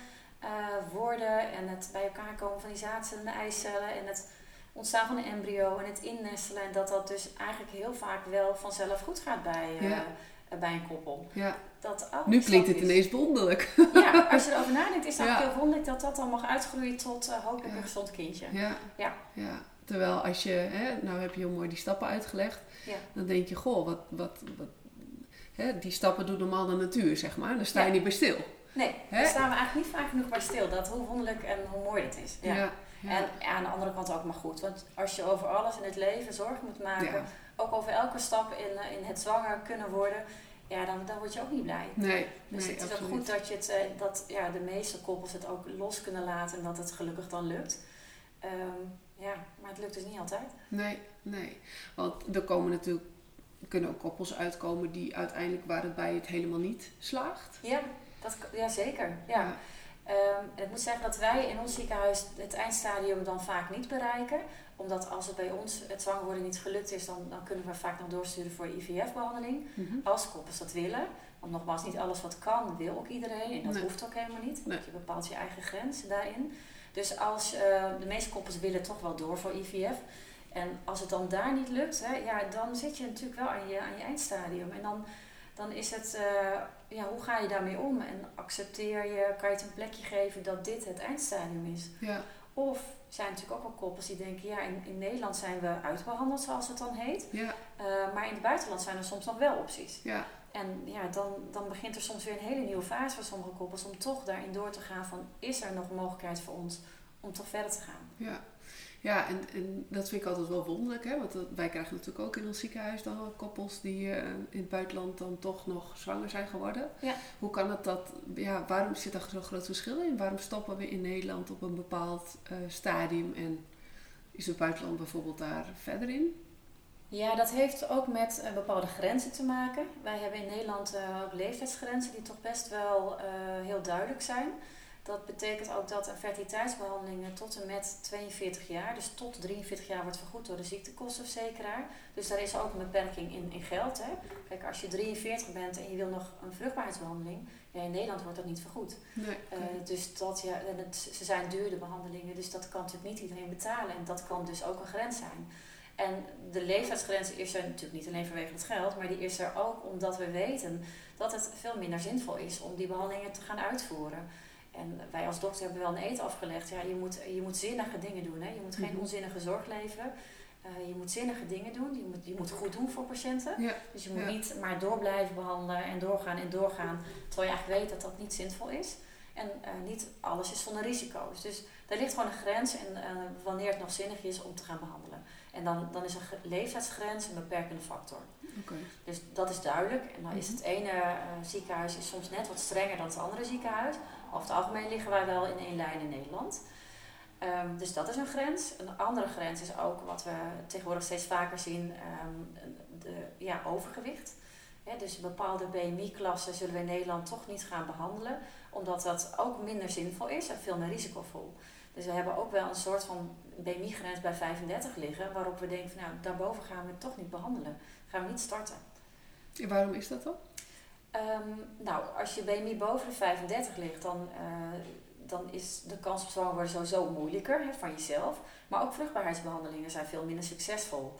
worden en het bij elkaar komen van die zaadcellen en de eicellen en het ontstaan van een embryo en het innestelen. En dat dat dus eigenlijk heel vaak wel vanzelf goed gaat bij, ja. Bij een koppel. Ja. Dat, oh, nu klinkt het ineens wonderlijk. Ja, als je erover nadenkt is het ja. heel wonderlijk dat dat dan mag uitgroeien tot uh, hopelijk ja. een gezond kindje. Ja. ja. ja. Terwijl als je, hè, nou heb je heel mooi die stappen uitgelegd, ja. dan denk je, goh, wat, wat, wat hè, die stappen doet normaal de natuur, zeg maar. Dan sta je niet bij stil. Nee, daar staan we eigenlijk niet vaak genoeg bij stil. Dat hoe wonderlijk en hoe mooi dat is. Ja. En aan de andere kant ook maar goed. Want als je over alles in het leven zorg moet maken, ook over elke stap in, eh, in het zwanger kunnen worden, ja, dan, dan word je ook niet blij. Nee, dus nee, het is absoluut. ook goed dat, je het, uh, dat ja, de meeste koppels het ook los kunnen laten en dat het gelukkig dan lukt. Um, ja, maar het lukt dus niet altijd. Nee, nee. Want er komen natuurlijk, kunnen ook koppels uitkomen die uiteindelijk waar het bij het helemaal niet slaagt. Ja, dat, ja zeker. Ja. ja. Um, ik moet zeggen dat wij in ons ziekenhuis het eindstadium dan vaak niet bereiken omdat als het bij ons het zwanger worden niet gelukt is, dan, dan kunnen we vaak nog doorsturen voor IVF-behandeling. Mm -hmm. Als koppels dat willen. Want nogmaals, niet alles wat kan, wil ook iedereen. En dat nee. hoeft ook helemaal niet. Je bepaalt je eigen grens daarin. Dus als uh, de meeste koppels willen toch wel door voor IVF. En als het dan daar niet lukt, hè, ja, dan zit je natuurlijk wel aan je, aan je eindstadium. En dan, dan is het, uh, ja, hoe ga je daarmee om? En accepteer je, kan je het een plekje geven dat dit het eindstadium is? Ja. Of zijn natuurlijk ook wel koppels die denken, ja, in, in Nederland zijn we uitbehandeld, zoals het dan heet. Ja. Uh, maar in het buitenland zijn er soms nog wel opties. Ja. En ja, dan, dan begint er soms weer een hele nieuwe fase voor sommige koppels om toch daarin door te gaan van, is er nog mogelijkheid voor ons om toch verder te gaan? Ja. Ja, en, en dat vind ik altijd wel wonderlijk, hè? want wij krijgen natuurlijk ook in ons ziekenhuis dan koppels die uh, in het buitenland dan toch nog zwanger zijn geworden. Ja. Hoe kan het dat, ja, waarom zit daar zo'n groot verschil in? Waarom stoppen we in Nederland op een bepaald uh, stadium en is het buitenland bijvoorbeeld daar verder in? Ja, dat heeft ook met uh, bepaalde grenzen te maken. Wij hebben in Nederland ook leeftijdsgrenzen die toch best wel heel duidelijk zijn. Dat betekent ook dat een fertiliteitsbehandeling tot en met 42 jaar, dus tot 43 jaar, wordt vergoed door de ziektekostenverzekeraar. Dus daar is ook een beperking in, in geld. Hè. Kijk, als je 43 bent en je wil nog een vruchtbaarheidsbehandeling, ja, in Nederland wordt dat niet vergoed. Nee, uh, dus dat, ja, en het, ze zijn duur de behandelingen, dus dat kan natuurlijk niet iedereen betalen. En dat kan dus ook een grens zijn. En de leeftijdsgrens is er natuurlijk niet alleen vanwege het geld, maar die is er ook omdat we weten dat het veel minder zinvol is om die behandelingen te gaan uitvoeren. En wij als dokter hebben wel een eet afgelegd. Ja, je moet, je moet zinnige dingen doen. Hè? Je moet geen Mhm. onzinnige zorg leveren. Uh, je moet zinnige dingen doen. Je moet, je moet goed doen voor patiënten. Ja. Dus je moet Ja. niet maar door blijven behandelen en doorgaan en doorgaan. Terwijl je eigenlijk weet dat dat niet zinvol is. En uh, niet alles is zonder risico's. Dus daar ligt gewoon een grens en uh, wanneer het nog zinnig is om te gaan behandelen. En dan, dan is een leeftijdsgrens een beperkende factor. Dus dat is duidelijk. En dan is Mhm. het ene uh, ziekenhuis is soms net wat strenger dan het andere ziekenhuis. Over het algemeen liggen wij wel in één lijn in Nederland. Um, dus dat is een grens. Een andere grens is ook wat we tegenwoordig steeds vaker zien, um, de, ja, overgewicht. Dus bepaalde BMI-klassen zullen we in Nederland toch niet gaan behandelen, omdat dat ook minder zinvol is en veel meer risicovol. Dus we hebben ook wel een soort van BMI-grens bij 35 liggen, waarop we denken, van, nou, daarboven gaan we het toch niet behandelen. Gaan we niet starten. En waarom is dat dan? Um, nou, als je BMI boven de 35 ligt, dan, uh, dan is de kans op zwanger worden sowieso moeilijker hè, van jezelf. Maar ook vruchtbaarheidsbehandelingen zijn veel minder succesvol.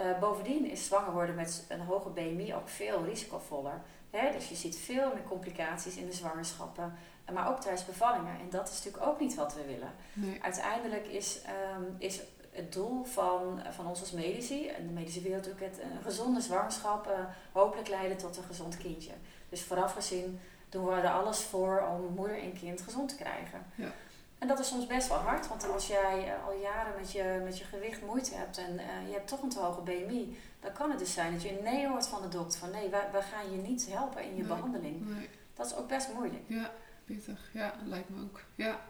Uh, bovendien is zwanger worden met een hoge BMI ook veel risicovoller. Hè? Dus je ziet veel meer complicaties in de zwangerschappen, maar ook tijdens bevallingen. En dat is natuurlijk ook niet wat we willen. Nee. Uiteindelijk is, um, is het doel van, van ons als medici, en de medische wereld ook, het een gezonde zwangerschap uh, hopelijk leiden tot een gezond kindje. Dus vooraf gezien doen we er alles voor om moeder en kind gezond te krijgen. Ja. En dat is soms best wel hard, want als jij uh, al jaren met je, met je gewicht moeite hebt en uh, je hebt toch een te hoge BMI, dan kan het dus zijn dat je een nee hoort van de dokter van nee, wij, wij gaan je niet helpen in je Nee. behandeling. Nee. Dat is ook best moeilijk. Ja, pittig. Ja, lijkt me ook. Ja.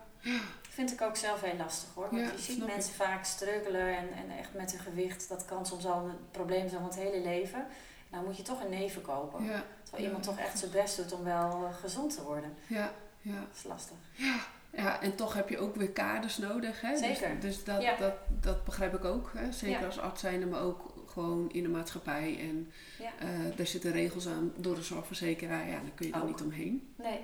Ja. Vind ik ook zelf heel lastig hoor. Want Ja, je ziet mensen vaak struggelen en, en echt met hun gewicht. Dat kan soms al een probleem zijn van het hele leven. Nou moet je toch een nee verkopen. Ja. Terwijl Ja, iemand toch echt zijn best doet om wel uh, gezond te worden. Ja. Ja. Dat is lastig. Ja, en toch heb je ook weer kaders nodig. Hè? Zeker. Dus, dus dat, Ja. dat, dat begrijp ik ook. Hè? Zeker Ja. als arts zijnde, maar ook gewoon in de maatschappij. En Ja. eh, daar zitten regels aan door de zorgverzekeraar. Ja, daar kun je dan niet omheen. Nee.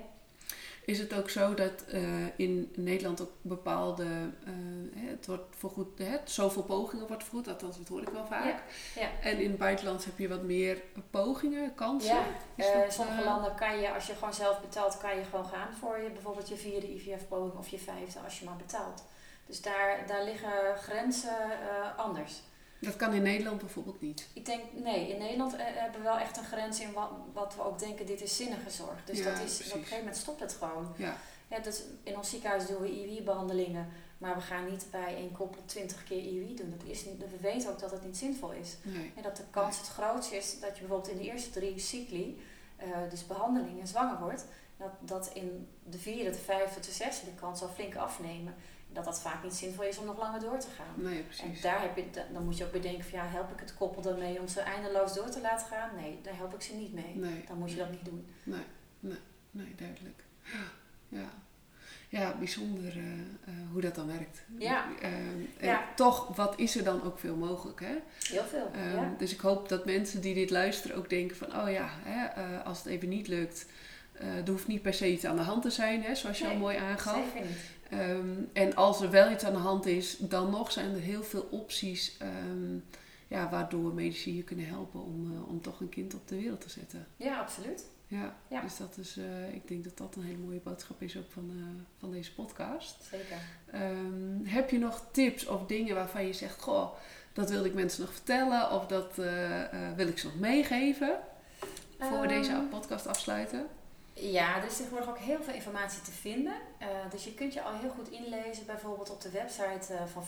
Is het ook zo dat eh, in Nederland ook bepaalde, eh, het wordt vergoed, hè, zoveel pogingen wordt vergoed, althans dat hoor ik wel vaak. Ja, ja. En in het buitenland heb je wat meer pogingen, kansen. Ja, dat, in sommige landen kan je, als je gewoon zelf betaalt, kan je gewoon gaan voor je, bijvoorbeeld je vierde IVF-poging of je vijfde, als je maar betaalt. Dus daar, daar liggen grenzen uh, anders. Dat kan in Nederland bijvoorbeeld niet. Ik denk, nee, in Nederland uh, hebben we wel echt een grens in wat, wat we ook denken, dit is zinnige zorg. Dus Ja, dat is, op een gegeven moment stopt het gewoon. Ja, Ja, dus in ons ziekenhuis doen we IUI-behandelingen, maar we gaan niet bij één koppel twintig keer IUI doen. Dat is niet, we weten ook dat het niet zinvol is. nee. En dat de kans het grootst is dat je bijvoorbeeld in de eerste drie cycli, uh, dus behandelingen, zwanger wordt. Dat, dat in de vierde, de vijfde, de zesde de kans al flink afnemen. Dat dat vaak niet zinvol is om nog langer door te gaan. Nee, En precies. daar heb je, dan moet je ook bedenken van ja, help ik het koppel dan mee om ze eindeloos door te laten gaan? Nee, daar help ik ze niet mee. Nee, Dan moet je dat niet doen. nee, nee, nee, duidelijk. Ja, ja bijzonder uh, uh, hoe dat dan werkt. Ja. Uh, Ja. toch, wat is er dan ook veel mogelijk, hè? Heel veel. Um, ja. Dus ik hoop dat mensen die dit luisteren ook denken van, oh ja, hè, als het even niet lukt, uh, er hoeft niet per se iets aan de hand te zijn, hè, zoals je Nee, al mooi aangaf. Zeker niet. Ehm, en als er wel iets aan de hand is, dan nog zijn er heel veel opties ehm, ja, waardoor medici je kunnen helpen om, eh, om toch een kind op de wereld te zetten. Ja, absoluut. Ja, Ja. dus dat is, eh, ik denk dat dat een hele mooie boodschap is ook van, eh, van deze podcast. Zeker. Ehm, heb je nog tips of dingen waarvan je zegt, goh, dat wilde ik mensen nog vertellen of dat wil ik ze nog meegeven voor we deze podcast afsluiten? Ja, er is tegenwoordig ook heel veel informatie te vinden. Eh, dus je kunt je al heel goed inlezen, bijvoorbeeld op de website eh, van.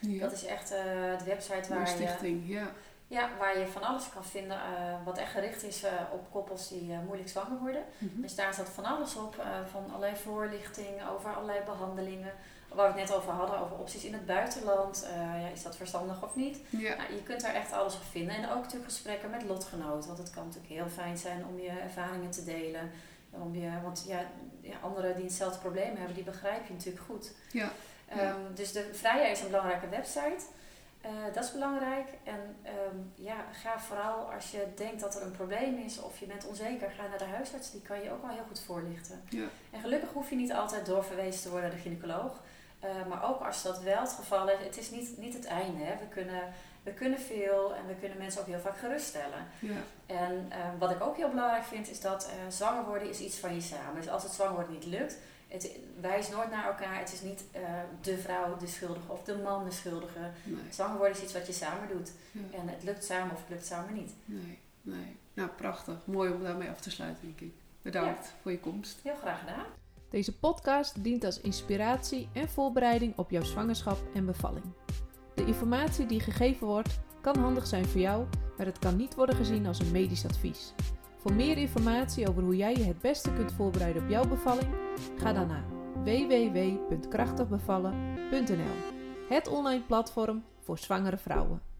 Ja, Dat is echt eh, de website waar je, ja. ja, waar je van alles kan vinden wat echt gericht is op koppels die moeilijk zwanger worden. Mhm. Dus daar staat van alles op, van allerlei voorlichting over allerlei behandelingen. Waar we het net over hadden, over opties in het buitenland. Ja, is dat verstandig of niet? Ja, Nou, je kunt daar echt alles op vinden. En ook natuurlijk gesprekken met lotgenoten. Want het kan natuurlijk heel fijn zijn om je ervaringen te delen. Om je, want ja, anderen die hetzelfde probleem hebben, die begrijp je natuurlijk goed. ja, Ehm, dus de Vrija is een belangrijke website. Eh, dat is belangrijk. En ehm, ja, ga vooral als je denkt dat er een probleem is of je bent onzeker, ga naar de huisarts. Die kan je ook wel heel goed voorlichten. ja. En gelukkig hoef je niet altijd doorverwezen te worden naar de gynaecoloog. Eh, maar ook als dat wel het geval is, het is niet, niet het einde. Hè. We, kunnen, we kunnen veel en we kunnen mensen ook heel vaak geruststellen. ja. En eh, wat ik ook heel belangrijk vind, is dat eh, zwanger worden is iets van je samen. Dus als het zwanger worden niet lukt, het wijst nooit naar elkaar. Het is niet eh, de vrouw de schuldige of de man de schuldige. Nee, Zwanger worden is iets wat je samen doet. ja. En het lukt samen of het lukt samen niet. nee, nee. Nou, prachtig. Mooi om daarmee af te sluiten, denk ik. Bedankt voor je komst. Heel graag gedaan. Deze podcast dient als inspiratie en voorbereiding op jouw zwangerschap en bevalling. De informatie die gegeven wordt kan handig zijn voor jou, maar het kan niet worden gezien als een medisch advies. Voor meer informatie over hoe jij je het beste kunt voorbereiden op jouw bevalling, ga dan naar www.krachtigbevallen.nl, het online platform voor zwangere vrouwen.